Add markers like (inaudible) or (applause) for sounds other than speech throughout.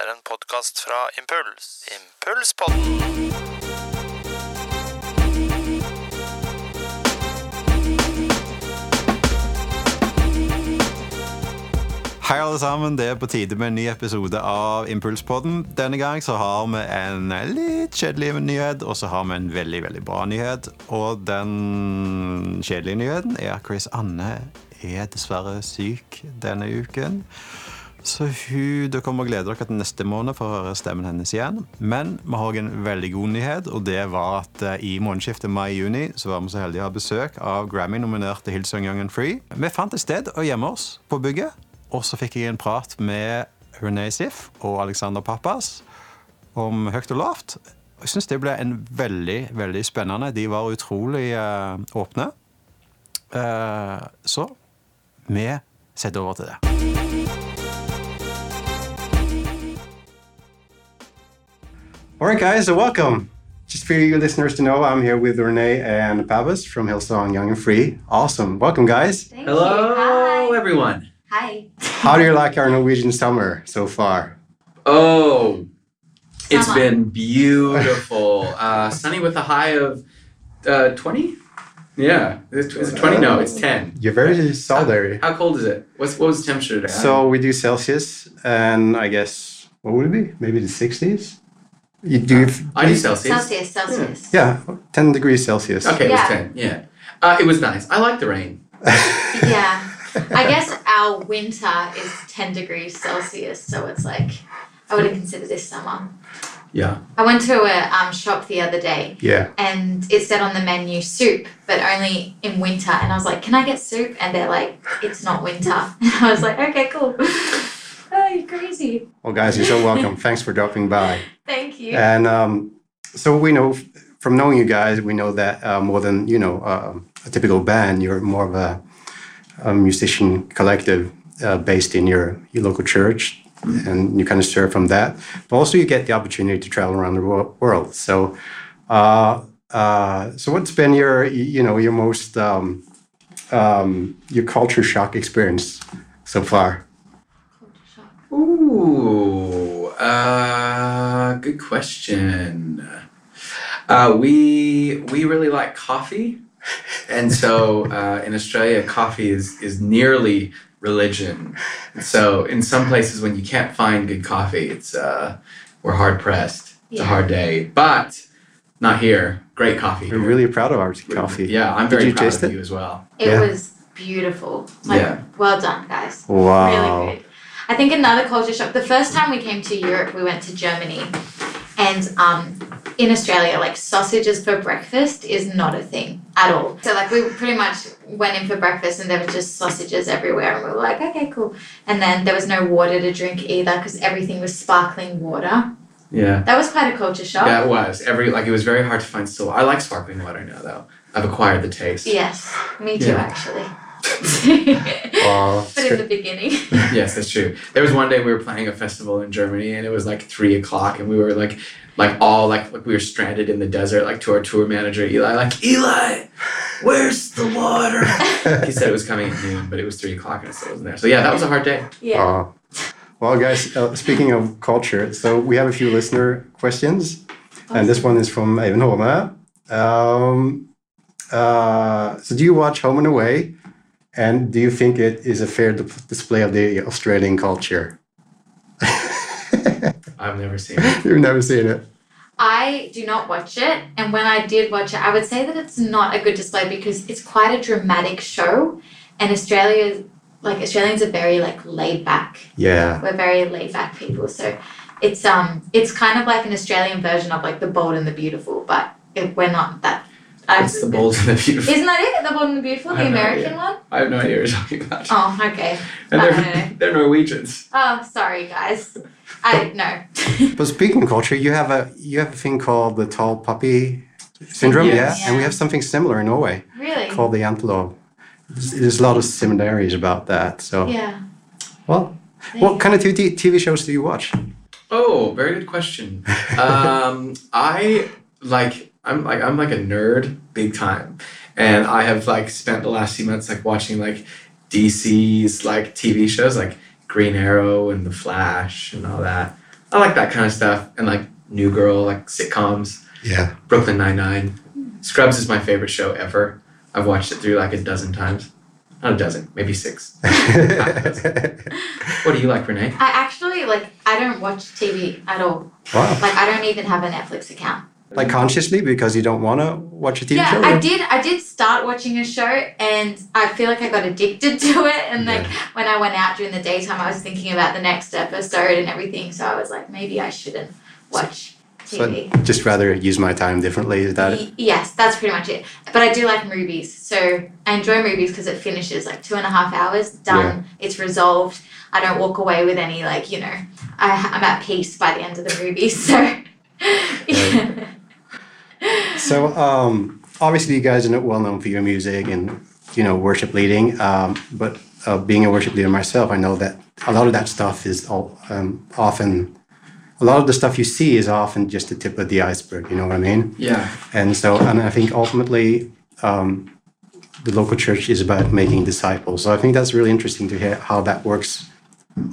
er en podkast fra Impuls. Impulspodden. Hei alle sammen, det er på tide med en ny episode av Impulspodden. Denne gang så har vi en litt kjedelig nyhet, og så har vi en veldig, veldig bra nyhet. Og den kjedelige nyheten er at Chris Anne er dessverre syk denne uken. Så hun, dere kommer å glede dere til neste måned for å høre stemmen hennes igjen. Men vi har en veldig god nyhet, og det var at eh, i månedsskiftet mai-juni så var vi så heldige å ha besøk av Grammy-nominerte Hillsong Young and Free. Vi fant et sted å gjemme oss på bygget. Og så fikk jeg en prat med Renee Sif og Alexander Pappas om høyt og lavt. Jeg syns det ble en veldig, veldig spennende. De var utrolig uh, åpne. Uh, så vi setter over til det. All right, guys, so welcome. Just for you listeners to know, I'm here with Renee and Pappas from Hillsong Young and Free. Awesome. Welcome, guys. Thank Hello, you. Hi. everyone. Hi. How do you like our Norwegian summer so far? Oh, it's Summer. been beautiful. (laughs) uh, sunny with a high of uh, 20? Yeah. Is it, is it 20? No, it's 10. You're very solitary. How cold is it? What's, what was the temperature today? So we do Celsius, and I guess, what would it be? Maybe the 60s? You do, I do Celsius. Celsius, Celsius. yeah, 10 degrees Celsius. Okay, it was Yeah. 10. Yeah. Uh, it was nice. I like the rain. (laughs) Yeah. I guess our winter is 10 degrees Celsius, so it's like, I wouldn't consider this summer. Yeah. I went to a um, shop the other day Yeah. and it said on the menu soup, but only in winter. And I was like, can I get soup? And they're like, it's not winter. And (laughs) I was like, okay, cool. You're crazy. Well, guys, you're so welcome. Thanks for dropping by. (laughs) Thank you. And um, so we know from knowing you guys, we know that uh, more than you know uh, a typical band, you're more of a, a musician collective uh, based in your your local church, and you kind of serve from that. But also, you get the opportunity to travel around the wo- world. So, uh, uh, so what's been your you know your most um, um, your culture shock experience so far? Ooh, uh, good question. Uh, we we really like coffee, and so uh, in Australia, coffee is is nearly religion. So in some places, when you can't find good coffee, it's uh, we're hard pressed. It's a hard day, but not here. Great coffee. We're here. really proud of our coffee. Yeah, I'm Did very you proud taste of it? you as well. It Yeah. was beautiful. Like, Yeah. well done, guys. Wow. Really good. I think another culture shock. The first time we came to Europe, we went to Germany, and um, in Australia, like sausages for breakfast is not a thing at all. So like we pretty much went in for breakfast, and there were just sausages everywhere, and we were like, okay, cool. And then there was no water to drink either because everything was sparkling water. Yeah. That was quite a culture shock. Yeah, it was. Every like it was very hard to find still. I like sparkling water now though. I've acquired the taste. Yes, me too, Yeah. actually. (laughs) (laughs) Wow. but in the beginning. (laughs) (laughs) yes, that's true. There was one day we were playing a festival in Germany, and it was like three o'clock, and we were like, like all like, like we were stranded in the desert. Like to our tour manager Eli, like Eli, where's the water? (laughs) he said it was coming at noon, but it was three o'clock, and it still wasn't there. So yeah, that was a hard day. yeah. Uh, well, guys, uh, speaking of culture, so we have a few listener questions, and this one is from Even Holme. Um, uh, so, do you watch Home and Away, and do you think it is a fair di- display of the Australian culture? (laughs) I've never seen it. You've never seen it. I do not watch it, and when I did watch it, I would say that it's not a good display because it's quite a dramatic show, and Australia, like Australians, are very like laid back. Yeah. We're very laid back people, so it's um it's kind of like an Australian version of like the Bold and the Beautiful, but it, we're not that. I- It's the bold and the beautiful. Isn't that it? The Bold and the Beautiful, the have no American one. I have no idea what you're talking about. Oh, okay. and they're, know. (laughs) they're Norwegians. Oh, sorry, guys. I no. (laughs) But speaking of culture, you have a you have a thing called the tall puppy syndrome, Yes. yeah? and we have something similar in Norway really? called the antelope. There's, there's a lot of similarities about that. So, Yeah. well, There you what kind of TV, TV shows do you watch? Oh, very good question. (laughs) um, I like I'm like I'm like a nerd big time, and I have like spent the last few months like watching like DC's like TV shows like Green Arrow and The Flash and all that. I like that kind of stuff, and like New Girl, like sitcoms, Yeah. Brooklyn Nine Nine, Scrubs is my favorite show ever. I've watched it through like a dozen times, not a dozen, maybe six. (laughs) What do you like, Renee? I actually like I don't watch TV at all. wow. Like I don't even have a Netflix account. Like consciously because you don't want to watch a TV yeah, show? I did. I did start watching a show, and I feel like I got addicted (laughs) to it. And like when I went out during the daytime, I was thinking about the next episode and everything. So I was like, maybe I shouldn't watch So TV. I'd just rather use my time differently. Is that it? Yes, that's pretty much it. But I do like movies. So I enjoy movies because it finishes like two and a half hours, done. It's resolved. I don't walk away with any like you know. I, I'm at peace by the end of the movie. (laughs) So. So um, obviously, you guys are not well known for your music and you know worship leading. Um, but uh, being a worship leader myself, I know that a lot of that stuff is all, um, often. A lot of the stuff you see is often just the tip of the iceberg. You know what I mean? Yeah, And so, and I think ultimately, um, the local church is about making disciples. So I think that's really interesting to hear how that works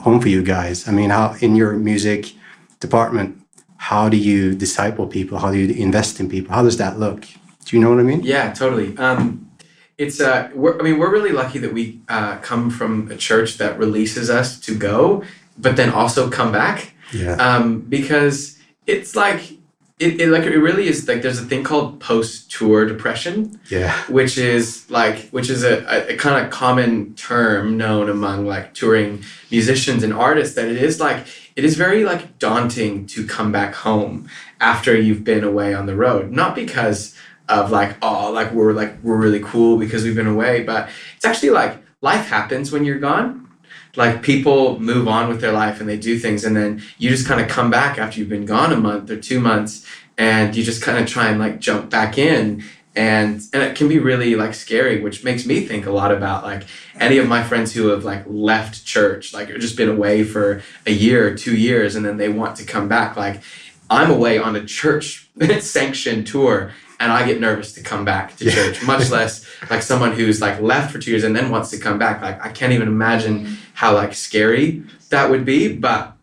home for you guys. I mean, how in your music department, how do you disciple people? How do you invest in people? How does that look? Do you know what I mean? yeah, totally. Um, it's uh, we're, I mean, we're really lucky that we uh, come from a church that releases us to go, but then also come back. Yeah. um, because it's like it, it like it really is like there's a thing called post tour depression Yeah. which is like which is a, a, a kind of common term known among like touring musicians and artists that it is like it is very like daunting to come back home after you've been away on the road. Not because of like oh like we're like we're really cool because we've been away but it's actually like life happens when you're gone. Like people move on with their life and they do things and then you just kind of come back after you've been gone a month or two months and you just kind of try and like jump back in and and it can be really like scary which makes me think a lot about like any of my friends who have like left church like or just been away for a year or two years and then they want to come back. Like i'm away on a church (laughs) sanctioned tour and i get nervous to come back to Yeah. church much (laughs) less like someone who's like left for two years and then wants to come back. Like i can't even imagine how like scary that would be but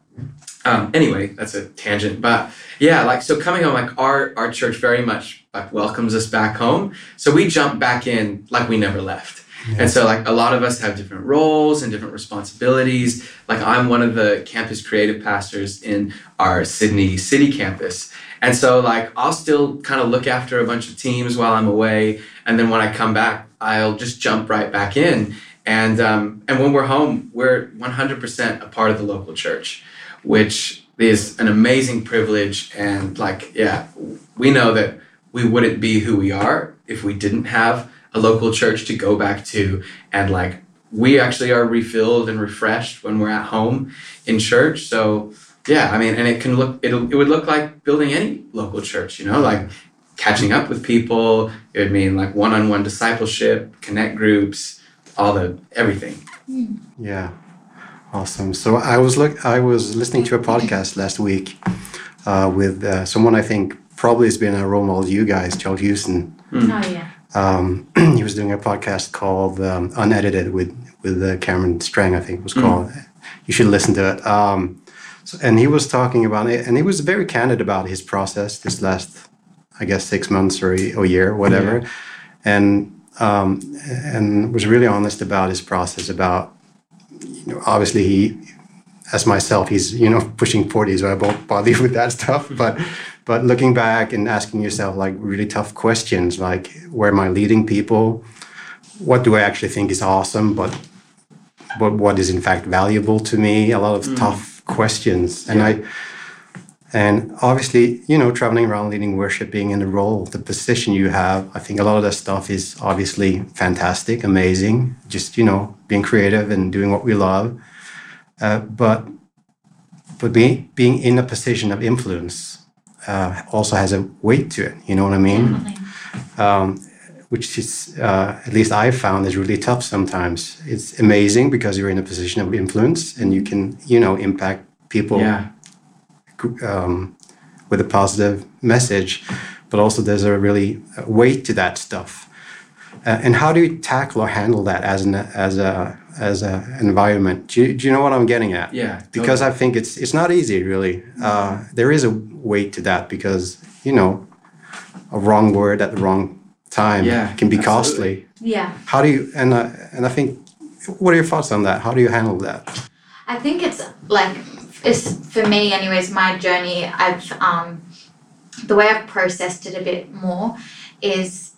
um, anyway that's a tangent but yeah like so coming home like our our church very much like welcomes us back home. So we jump back in like we never left. And so like a lot of us have different roles and different responsibilities. Like i'm one of the campus creative pastors in our sydney city campus. And so like i'll still kind of look after a bunch of teams while i'm away. And then when i come back i'll just jump right back in. And um, and when we're home we're 100% a part of the local church which is an amazing privilege. And like yeah we know that we wouldn't be who we are if we didn't have a local church to go back to. And like we actually are refilled and refreshed when we're at home in church. So yeah i mean and it can look it'll, it would look like building any local church you know like catching up with people. It would mean like one-on-one discipleship connect groups all the everything. Yeah, awesome. So I was look, I was listening to a podcast last week uh, with uh, someone I think probably has been a role model to you guys, Joel Houston. oh yeah. Um, (clears throat) he was doing a podcast called um, Unedited with with uh, Cameron Strang, I think it was called. You should listen to it. Um, so, and he was talking about it, and he was very candid about his process this last, I guess, six months or a, or a year, whatever, and um, and was really honest about his process. About you know, obviously he, as myself, he's you know pushing forty, so I won't bother you with that stuff. But but looking back and asking yourself like really tough questions, like where am I leading people? What do I actually think is awesome? But but what is in fact valuable to me? A lot of tough questions, and I. And obviously, you know, traveling around leading worship, being in the role, the position you have, I think a lot of that stuff is obviously fantastic, amazing. Just, you know, being creative and doing what we love. Uh, but but being, being in a position of influence uh, also has a weight to it. You know what I mean? Um, which is uh, at least I found is really tough sometimes. It's amazing because you're in a position of influence and you can, you know, impact people yeah um, with a positive message, but also there's a really weight to that stuff. Uh, and how do you tackle or handle that as an as a as an environment. Do you, do you know what I'm getting at? Yeah. Because I think it's it's not easy, really. Uh, there is a weight to that because you know, a wrong word at the wrong time Yeah, can be absolutely. costly. Yeah. How do you and uh, and I think, what are your thoughts on that? How do you handle that? I think it's like it's for me anyways my journey I've um the way I've processed it a bit more is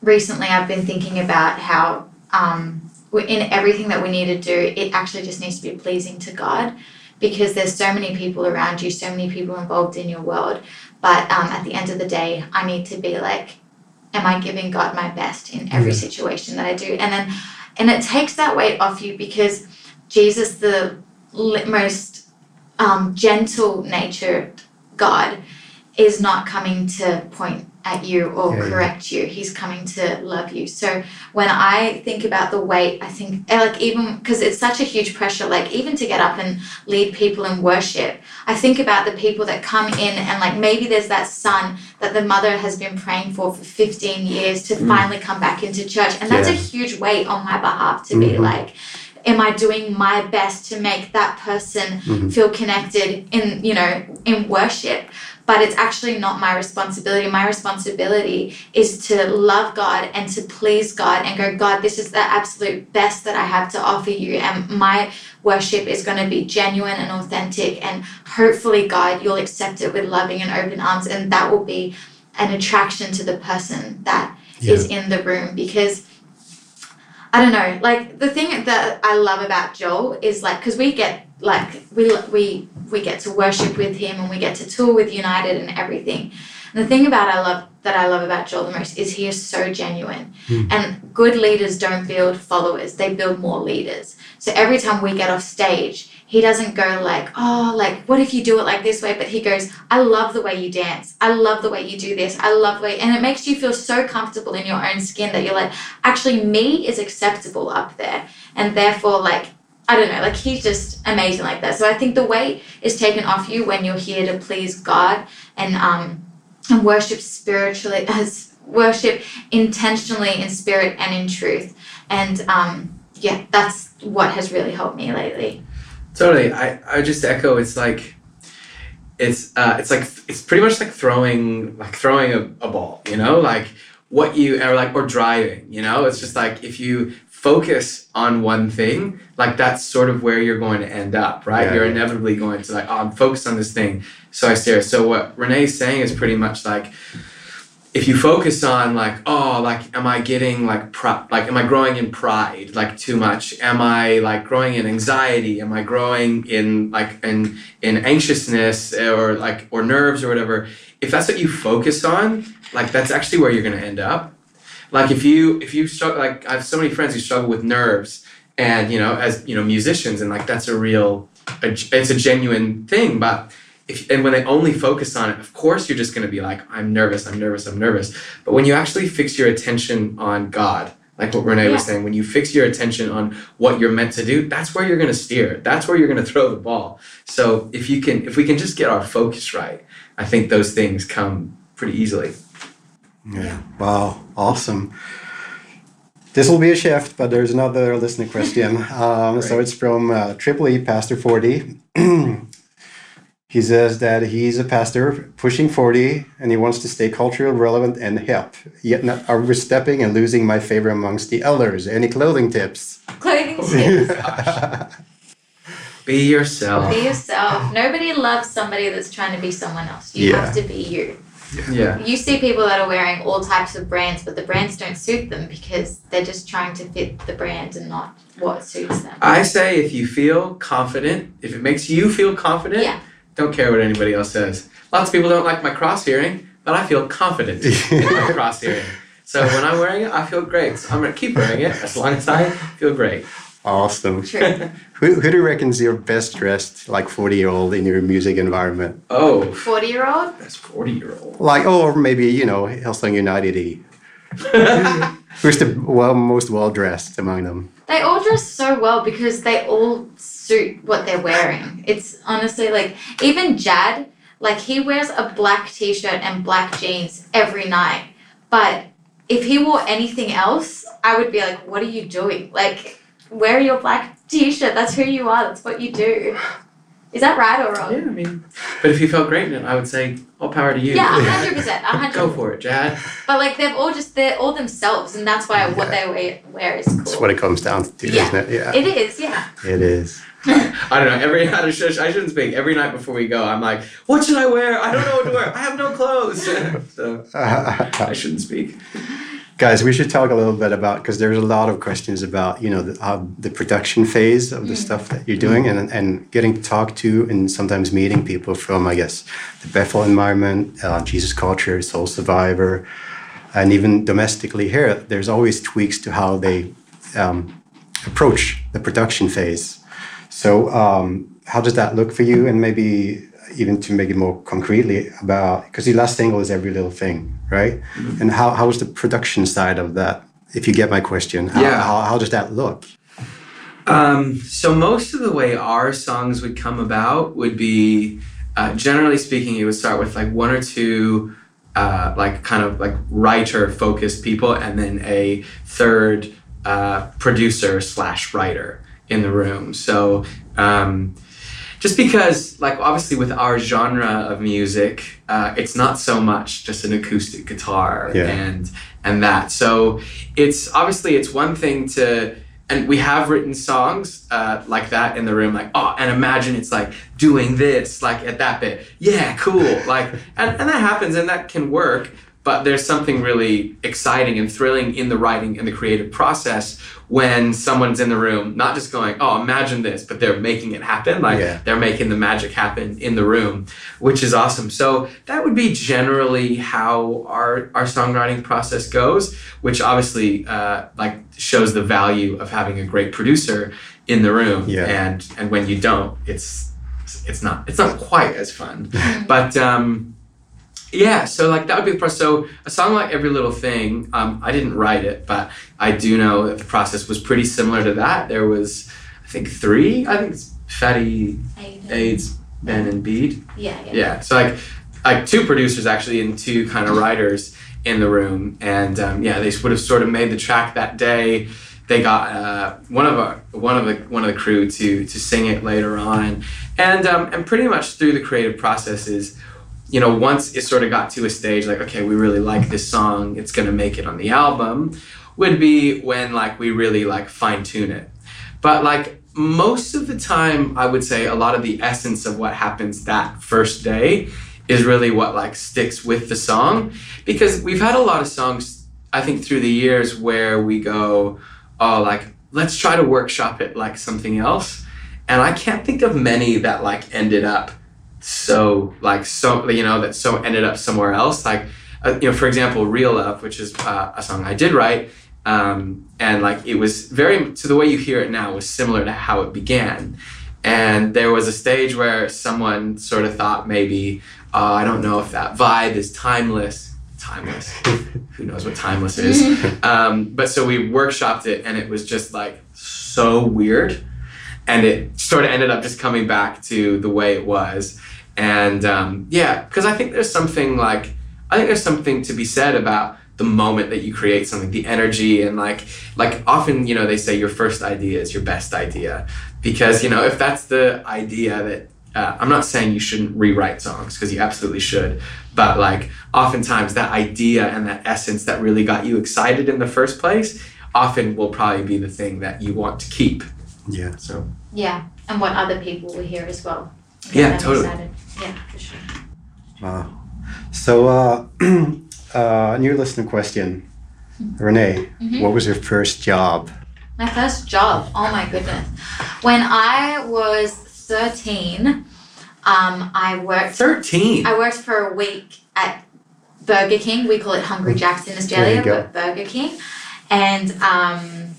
recently I've been thinking about how um we- in everything that we need to do it actually just needs to be pleasing to God because there's so many people around you so many people involved in your world. But um at the end of the day I need to be like am I giving God my best in every situation that I do? And then and it takes that weight off you because Jesus, the most um, gentle natured God, is not coming to point at you or Yeah, yeah. correct you. He's coming to love you. So when I think about the weight, I think eh, like even because it's such a huge pressure, like even to get up and lead people in worship, I think about the people that come in and like maybe there's that son that the mother has been praying for for 15 years to finally come back into church. And that's a huge weight on my behalf to be Mhm. like, am I doing my best to make that person Mhm. feel connected in, you know, in worship? But it's actually not my responsibility. My responsibility is to love God and to please God and go, God, this is the absolute best that I have to offer you. And my worship is going to be genuine and authentic. And hopefully, God, you'll accept it with loving and open arms. And that will be an attraction to the person that is in the room because I don't know. Like the thing that I love about Joel is like because we get like we we we get to worship with him and we get to tour with United and everything. And the thing about I love that I love about Joel the most is he is so genuine. Hmm. And good leaders don't build followers; they build more leaders. So every time we get off stage, he doesn't go like, "Oh, like what if you do it like this way?" But he goes, "I love the way you dance. I love the way you do this. I love the way," and it makes you feel so comfortable in your own skin that you're like, actually, me is acceptable up there, and therefore, like. I don't know, like he's just amazing like that. So I think the weight is taken off you when you're here to please God and um and worship spiritually (laughs) as worship intentionally in spirit and in truth. And um yeah, that's what has really helped me lately. Totally. I, I just echo it's like it's uh it's like it's pretty much like throwing like throwing a, a ball, you know? Like what you or like or driving, you know? It's just like if you focus on one thing, like that's sort of where you're going to end up, right? Yeah, you're yeah. inevitably going to like, oh, I'm focused on this thing. So I steer. So what Renee's saying is pretty much like if you focus on like oh like am i getting like pro- like am i growing in pride like too much am i like growing in anxiety am i growing in like in in anxiousness eh, or like or nerves or whatever if that's what you focus on like that's actually where you're going to end up like if you if you struggle like i have so many friends who struggle with nerves and you know as you know musicians and like that's a real it's a genuine thing but if, and when they only focus on it, of course you're just going to be like, I'm nervous, I'm nervous, I'm nervous. But when you actually fix your attention on God, like what Renee was saying, when you fix your attention on what you're meant to do, that's where you're going to steer. That's where you're going to throw the ball. So if you can, if we can just get our focus right, I think those things come pretty easily. Yeah. Wow. Awesome. This will be a shift, but there's another listener question. (laughs) Um, so it's from uh, Triple E Pastor 40. (clears throat) he says that he's a pastor pushing 40 and he wants to stay culturally relevant and hip, yet not overstepping and losing my favor amongst the elders. Any clothing tips? Clothing (laughs) tips. Be yourself. be yourself. Nobody loves somebody that's trying to be someone else. You Yeah. have to be you. Yeah. You see people that are wearing all types of brands, but the brands don't suit them because they're just trying to fit the brand and not what suits them. I say if you feel confident, if it makes you feel confident, Yeah. don't care what anybody else says. Lots of people don't like my cross hearing, but I feel confident in my (laughs) cross hearing. So when I'm wearing it, I feel great. So I'm gonna keep wearing it as long as I feel great. Awesome. True. (laughs) Who, who do you reckon is your best dressed, like 40 year old in your music environment? Oh, 40 year old? that's 40 year old. Like, or maybe, you know, Hillsong United E. (laughs) Who's the well, most well dressed among them? They all dress so well because they all suit what they're wearing. It's honestly like, even Jad, like he wears a black t shirt and black jeans every night. But if he wore anything else, I would be like, what are you doing? Like, wear your black t-shirt. That's who you are. That's what you do. Is that right or wrong? Yeah, I mean, but if you felt great in it, I would say all power to you. Yeah, a hundred percent, a hundred. Go for it, Jad. But like they've all just they're all themselves, and that's why what they wear, wear is cool. That's what it comes down to, Yeah. isn't it? Yeah, it is, yeah. it is. (laughs) I don't know. Every I shouldn't I shouldn't speak. Every night before we go, I'm like, what should I wear? I don't know what to wear. I have no clothes. (laughs) so (laughs) I shouldn't speak. Guys, we should talk a little bit about because there's a lot of questions about you know the, how the production phase of the stuff that you're doing and and getting to talk to and sometimes meeting people from I guess the Bethel environment, uh, Jesus Culture, Soul Survivor, and even domestically here. There's always tweaks to how they um, approach the production phase. So um, how does that look for you? And maybe even to make it more concretely about because the last single is every little thing, right? And how how is the production side of that? If you get my question, how, Yeah. how, how does that look? Um, so most of the way our songs would come about would be, uh, generally speaking, it would start with like one or two, uh, like kind of like writer focused people, and then a third uh, producer slash writer in the room. So um, just because, like, obviously with our genre of music, uh, it's not so much just an acoustic guitar Yeah. and and that. So it's obviously it's one thing to and we have written songs uh, like that in the room like oh and imagine it's like doing this like at that bit yeah cool like and, and that happens and that can work but there's something really exciting and thrilling in the writing and the creative process when someone's in the room not just going oh imagine this but they're making it happen like Yeah. they're making the magic happen in the room which is awesome so that would be generally how our our songwriting process goes which obviously uh, like shows the value of having a great producer in the room Yeah. and and when you don't it's it's not it's not quite as fun (laughs) but um yeah so like that would be the process so a song like every little thing um, i didn't write it but i do know that the process was pretty similar to that. There was i think three i think it's fatty aids ben and bede. Yeah, yeah. yeah so like like two producers actually and two kind of writers in the room and um, yeah they would have sort of made the track that day. They got uh, one of our one of the one of the crew to to sing it later on and um, and pretty much through the creative processes you know once it sort of got to a stage like okay we really like this song it's to make it on the album would be when like we really like fine tune it. But like most of the time i would say a lot of the essence of what happens that first day is really what like sticks with the song. Because we've had a lot of songs i think through the years where we go oh like let's try to workshop it like something else. And i can't think of many that like ended up so like so you know that so ended up somewhere else. Like uh, you know for example real love which is uh, a song i did write um, and like it was very to the way you hear it now was similar to how it began. And there was a stage where someone sort of thought maybe uh, i don't know if that vibe is timeless. Timeless. (laughs) Who knows what timeless is? (laughs) Um, but so we workshopped it and it was just like so weird. And it sort of ended up just coming back to the way it was and um, yeah because i think there's something like i think there's something to be said about the moment that you create something the energy and like like often you know they say your first idea is your best idea because you know if that's the idea that uh, i'm not saying you shouldn't rewrite songs because you absolutely should but like oftentimes that idea and that essence that really got you excited in the first place often will probably be the thing that you want to keep Yeah. so Yeah, and what other people will hear as well. Yeah, totally. excited. Yeah, for sure. Wow. So, uh, (clears throat) uh, new listener question. Renee, what was your first job? My first job. Oh my goodness. When I was 13, um, I worked 13 I worked for a week at Burger King. We call it Hungry Jack's in Australia, but Burger King. And um,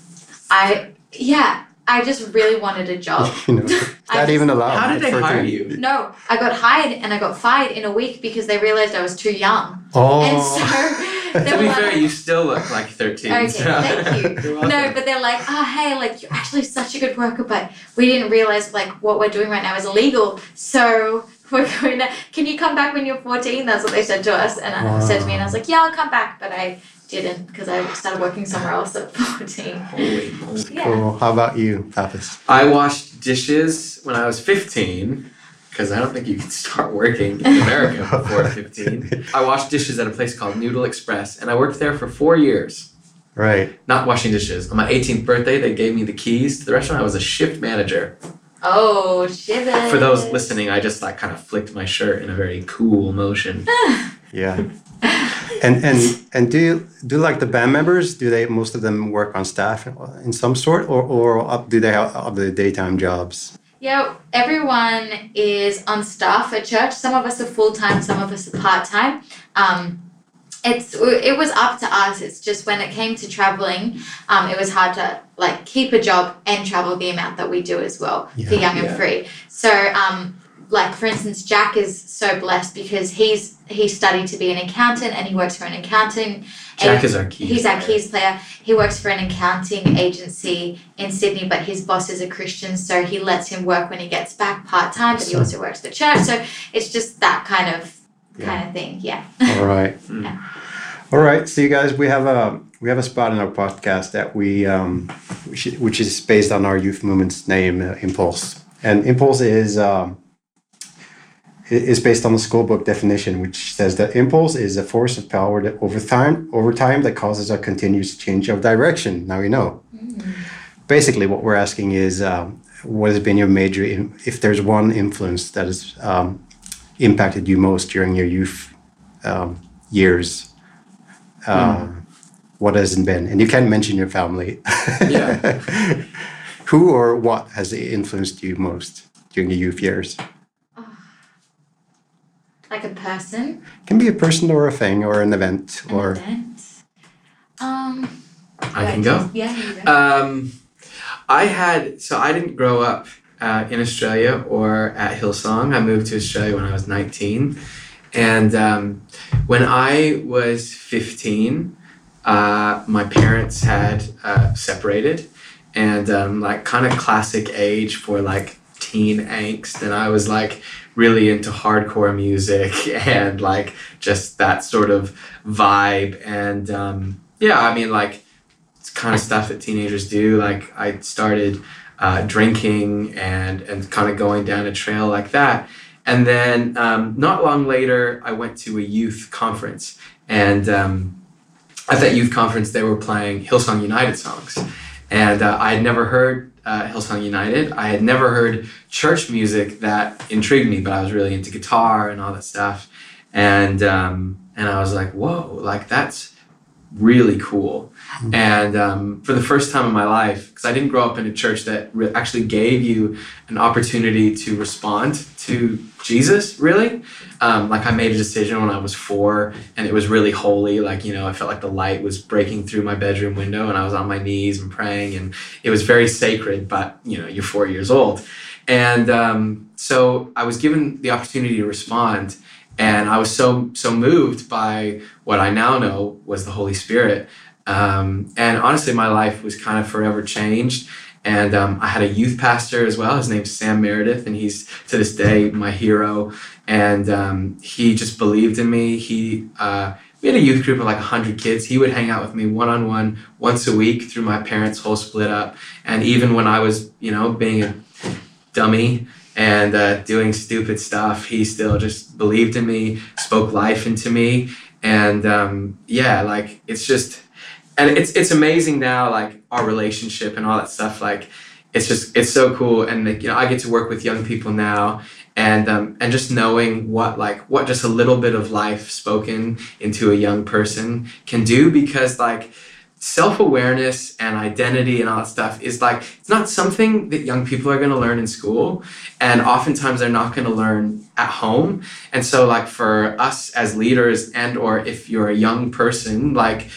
I, yeah, I just really wanted a job. (laughs) you know, I that just- even allowed. how did at they hire you No, I got hired and I got fired in a week because they realized I was too young. Oh. And so (laughs) to be like, fair you still look like 13 Okay, so- thank you. (laughs) No, but they're like, oh hey, like you're actually such a good worker, but we didn't realize like what we're doing right now is illegal. So we're going to. Can you come back when you're 14? That's what they said to us, and I said to me, and I was like, yeah, I'll come back, but I didn't because I started working somewhere else at (laughs) 14. Holy moly. Yeah. Cool. How about you, Pappas? I washed dishes when I was 15 because I don't think you can (laughs) start working in America before (laughs) 15. I washed dishes at a place called Noodle Express and I worked there for four years. Right. Not washing dishes. On my 18th birthday, they gave me the keys to the restaurant. I was a shift manager. Oh, shiver. For those listening, I just like kind of flicked my shirt in a very cool motion. Yeah. (laughs) And and and do you do like the band members? Do they most of them work on staff in some sort, or or up, do they have other daytime jobs? Yeah, everyone is on staff at church. Some of us are full time, some of us are part time. Um, it's it was up to us. It's just when it came to traveling, um, it was hard to like keep a job and travel the amount that we do as well for Young yeah. and Free. So, um, like for instance, Jack is so blessed because he's he studied to be an accountant and he works for an accounting. Jack is our key. He's our keys player. He works for an accounting agency in Sydney, but his boss is a Christian, so he lets him work when he gets back part time, but he also works for church. So it's just that kind of kind of thing. Yeah. All right. (laughs) Mm. All right. So you guys, we have a we have a spot in our podcast that we um, which, is- which is based on our youth movement's name, uh, Impulse, and Impulse is. Um, is based on the school book definition, which says that impulse is a force of power that over time, over time that causes a continuous change of direction. Now you know. Basically, what we're asking is, um, what has been your major, in, if there's one influence that has um, impacted you most during your youth um, years, um, what has it been? And you can mention your family. Yeah. (laughs) Who or what has influenced you most during your youth years? Like a person can be a person or a thing or an event an or event. Um I can go. Yeah, you go. Um, I had so I didn't grow up uh, in Australia or at Hillsong. I moved to Australia when I was 19, and um, when I was 15, uh, my parents had uh, separated, and um, like kind of classic age for like teen angst, and I was like really into hardcore music (laughs) and like just that sort of vibe, and um, yeah, I mean like it's kind of stuff that teenagers do. Like I started uh, drinking and and kind of going down a trail like that. And then um, not long later, I went to a youth conference, and um, at that youth conference, they were playing Hillsong United songs, and uh, I had never heard uh, Hillsong United. I had never heard church music that intrigued me, but I was really into guitar and all that stuff, and um, and I was like, whoa, like that's really cool. And um, for the first time in my life, because I didn't grow up in a church that re- actually gave you an opportunity to respond to Jesus, really. Um, like I made a decision when I was four, and it was really holy. Like, you know, I felt like the light was breaking through my bedroom window, and I was on my knees and praying, and it was very sacred, but, you know, you're four years old. And um, so I was given the opportunity to respond, and I was so, so moved by what I now know was the Holy Spirit. Um, and honestly, my life was kind of forever changed. And um, I had a youth pastor as well. His name's Sam Meredith, and he's to this day my hero. And um, he just believed in me. He uh, we had a youth group of like 100 kids. He would hang out with me one on one once a week through my parents' whole split up. And even when I was, you know, being a dummy and uh, doing stupid stuff, he still just believed in me, spoke life into me. And um, yeah, like it's just and it's it's amazing now like our relationship and all that stuff like it's just it's so cool. And like, you know i get to work with young people now and um, and just knowing what like what just a little bit of life spoken into a young person can do because like self-awareness and identity and all that stuff is like it's not something that young people are going to learn in school. And oftentimes they're not going to learn at home. And so like for us as leaders and or if you're a young person like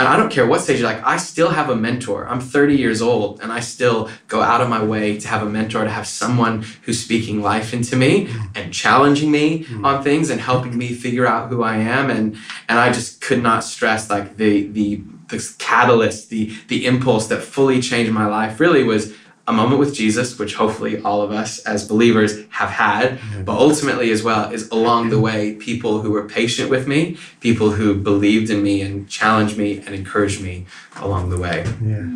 and I don't care what stage, you're like I still have a mentor. I'm 30 years old and I still go out of my way to have a mentor, to have someone who's speaking life into me mm. and challenging me mm. on things and helping me figure out who I am. And and I just could not stress like the the this catalyst, the the impulse that fully changed my life really was a moment with Jesus, which hopefully all of us as believers have had, but ultimately as well is along the way people who were patient with me, people who believed in me and challenged me and encouraged me along the way. Yeah.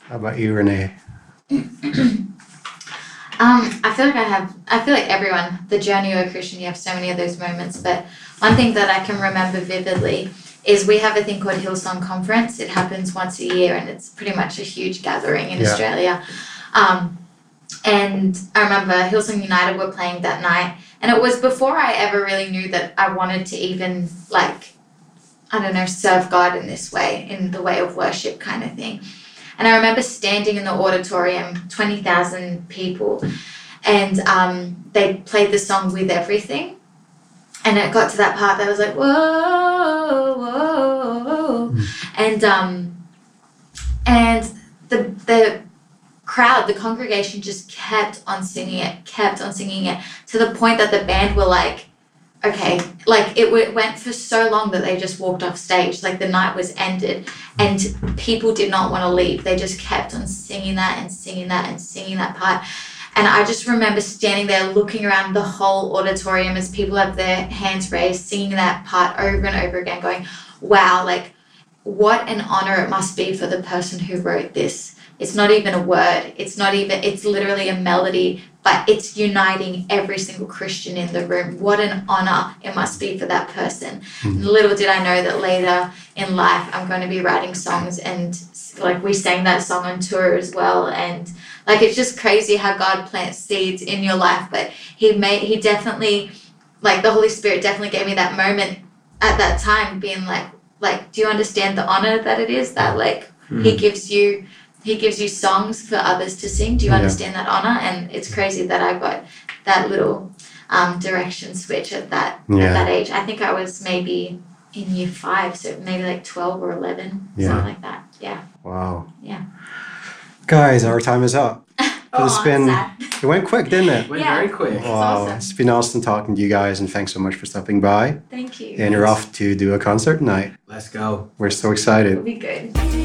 How about you, Renee? (clears throat) Um, I feel like I have. I feel like everyone, the journey of a Christian, you have so many of those moments. But one thing that I can remember vividly is we have a thing called Hillsong Conference. It happens once a year, and it's pretty much a huge gathering in Yeah. Australia. Um, and I remember Hillsong United were playing that night, and it was before I ever really knew that I wanted to even like, I don't know, serve God in this way, in the way of worship kind of thing. And I remember standing in the auditorium, 20,000 people, and um, they played the song With Everything. And it got to that part that was like, whoa. And, um, and the, the crowd, the congregation just kept on singing it, kept on singing it to the point that the band were like, okay, like it w- went for so long that they just walked off stage. Like the night was ended and people did not want to leave. They just kept on singing that and singing that and singing that part. And I just remember standing there looking around the whole auditorium as people have their hands raised, singing that part over and over again, going, wow, like what an honor it must be for the person who wrote this. It's not even a word, it's not even, it's literally a melody, but it's uniting every single Christian in the room. What an honor it must be for that person. Hmm. Little did I know that later in life I'm going to be writing songs and like we sang that song on tour as well and like it's just crazy how God plants seeds in your life but he made he definitely like the Holy Spirit definitely gave me that moment at that time being like like do you understand the honor that it is that like he gives you he gives you songs for others to sing do you Yeah. understand that honor and it's crazy that I got that little um, direction switch at that Yeah. at that age I think I was maybe in year five so maybe like 12 or 11 Yeah. something like that yeah Wow. Yeah. Guys, our time is up. Oh, it's been-. It went quick, didn't it? it (laughs) Went Yeah. very quick. Wow. awesome. It's been awesome talking to you guys, and thanks so much for stopping by. thank you And you're off to do a concert tonight. Let's go. We're so it'll excited. be good